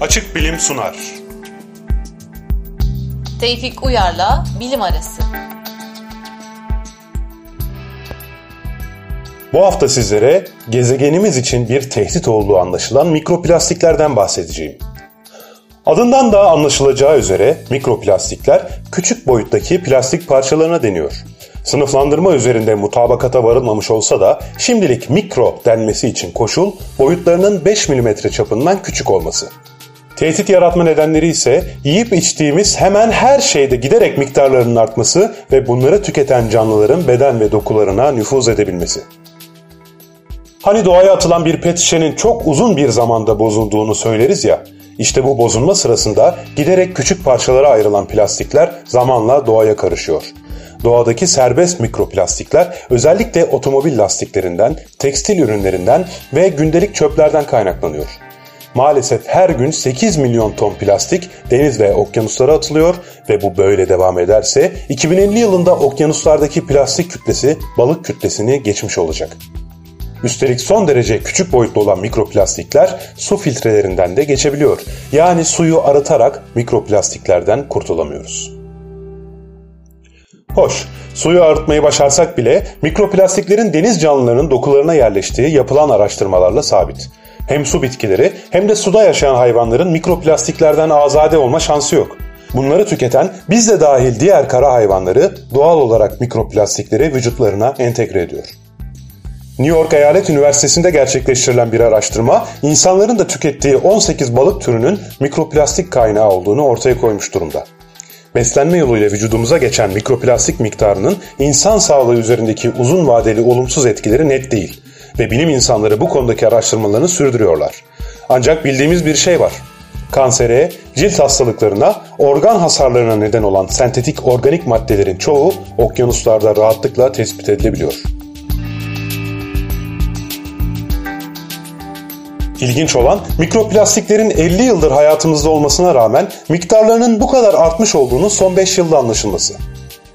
Açık Bilim sunar. Tevfik Uyar'la Bilim Arası. Bu hafta sizlere gezegenimiz için bir tehdit olduğu anlaşılan mikroplastiklerden bahsedeceğim. Adından da anlaşılacağı üzere mikroplastikler küçük boyuttaki plastik parçalarına deniyor. Sınıflandırma üzerinde mutabakata varılmamış olsa da şimdilik mikro denmesi için koşul boyutlarının 5 mm çapından küçük olması. Tehdit yaratma nedenleri ise yiyip içtiğimiz hemen her şeyde giderek miktarlarının artması ve bunları tüketen canlıların beden ve dokularına nüfuz edebilmesi. Hani doğaya atılan bir pet şişenin çok uzun bir zamanda bozulduğunu söyleriz ya, işte bu bozulma sırasında giderek küçük parçalara ayrılan plastikler zamanla doğaya karışıyor. Doğadaki serbest mikroplastikler özellikle otomobil lastiklerinden, tekstil ürünlerinden ve gündelik çöplerden kaynaklanıyor. Maalesef her gün 8 milyon ton plastik deniz ve okyanuslara atılıyor ve bu böyle devam ederse 2050 yılında okyanuslardaki plastik kütlesi balık kütlesini geçmiş olacak. Üstelik son derece küçük boyutlu olan mikroplastikler su filtrelerinden de geçebiliyor. Yani suyu arıtarak mikroplastiklerden kurtulamıyoruz. Hoş, suyu arıtmayı başarsak bile mikroplastiklerin deniz canlılarının dokularına yerleştiği yapılan araştırmalarla sabit. Hem su bitkileri hem de suda yaşayan hayvanların mikroplastiklerden azade olma şansı yok. Bunları tüketen biz de dahil diğer kara hayvanları doğal olarak mikroplastikleri vücutlarına entegre ediyor. New York Eyalet Üniversitesi'nde gerçekleştirilen bir araştırma, insanların da tükettiği 18 balık türünün mikroplastik kaynağı olduğunu ortaya koymuş durumda. Beslenme yoluyla vücudumuza geçen mikroplastik miktarının insan sağlığı üzerindeki uzun vadeli olumsuz etkileri net değil ve bilim insanları bu konudaki araştırmalarını sürdürüyorlar. Ancak bildiğimiz bir şey var. Kansere, cilt hastalıklarına, organ hasarlarına neden olan sentetik organik maddelerin çoğu okyanuslarda rahatlıkla tespit edilebiliyor. İlginç olan mikroplastiklerin 50 yıldır hayatımızda olmasına rağmen miktarlarının bu kadar artmış olduğunu son 5 yılda anlaşılması.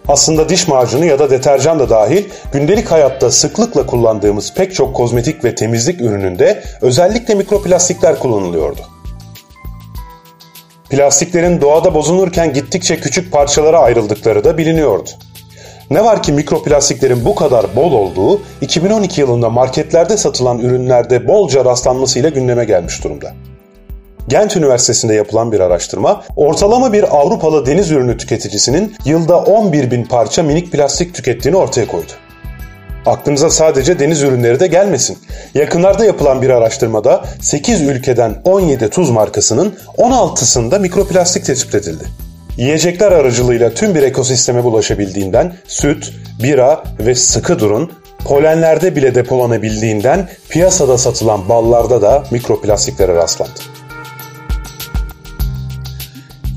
Aslında diş macunu ya da deterjan da dahil gündelik hayatta sıklıkla kullandığımız pek çok kozmetik ve temizlik ürününde özellikle mikroplastikler kullanılıyordu. Plastiklerin doğada bozulurken gittikçe küçük parçalara ayrıldıkları da biliniyordu. Ne var ki mikroplastiklerin bu kadar bol olduğu 2012 yılında marketlerde satılan ürünlerde bolca rastlanmasıyla gündeme gelmiş durumda. Gent Üniversitesi'nde yapılan bir araştırma, ortalama bir Avrupalı deniz ürünü tüketicisinin yılda 11 bin parça minik plastik tükettiğini ortaya koydu. Aklınıza sadece deniz ürünleri de gelmesin. Yakınlarda yapılan bir araştırmada 8 ülkeden 17 tuz markasının 16'sında mikroplastik tespit edildi. Yiyecekler aracılığıyla tüm bir ekosisteme bulaşabildiğinden süt, bira ve sıkı durun, polenlerde bile depolanabildiğinden piyasada satılan ballarda da mikroplastiklere rastlandı.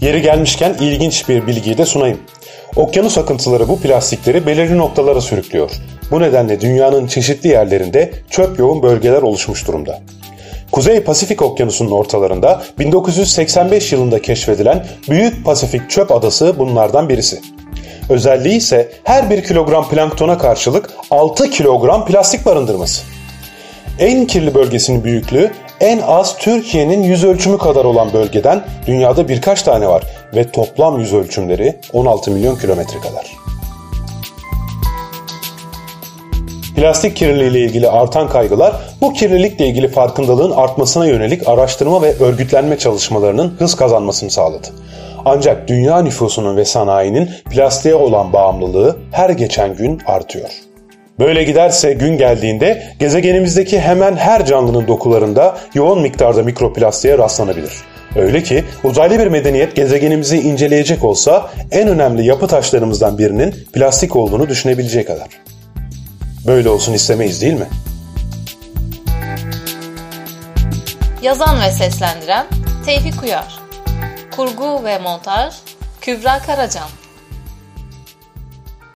Yeri gelmişken ilginç bir bilgiyi de sunayım. Okyanus akıntıları bu plastikleri belirli noktalara sürüklüyor. Bu nedenle dünyanın çeşitli yerlerinde çöp yoğun bölgeler oluşmuş durumda. Kuzey Pasifik Okyanusu'nun ortalarında 1985 yılında keşfedilen Büyük Pasifik Çöp Adası bunlardan birisi. Özelliği ise her bir kilogram planktona karşılık 6 kilogram plastik barındırması. En kirli bölgesinin büyüklüğü en az Türkiye'nin yüz ölçümü kadar olan bölgeden dünyada birkaç tane var ve toplam yüz ölçümleri 16 milyon kilometre kadar. Plastik kirliliği ilgili artan kaygılar bu kirlilikle ilgili farkındalığın artmasına yönelik araştırma ve örgütlenme çalışmalarının hız kazanmasını sağladı. Ancak dünya nüfusunun ve sanayinin plastiğe olan bağımlılığı her geçen gün artıyor. Böyle giderse gün geldiğinde gezegenimizdeki hemen her canlının dokularında yoğun miktarda mikroplastiğe rastlanabilir. Öyle ki uzaylı bir medeniyet gezegenimizi inceleyecek olsa en önemli yapı taşlarımızdan birinin plastik olduğunu düşünebilecek kadar. Böyle olsun istemeyiz değil mi? Yazan ve seslendiren Tevfik Uyar Kurgu ve montaj Kübra Karacan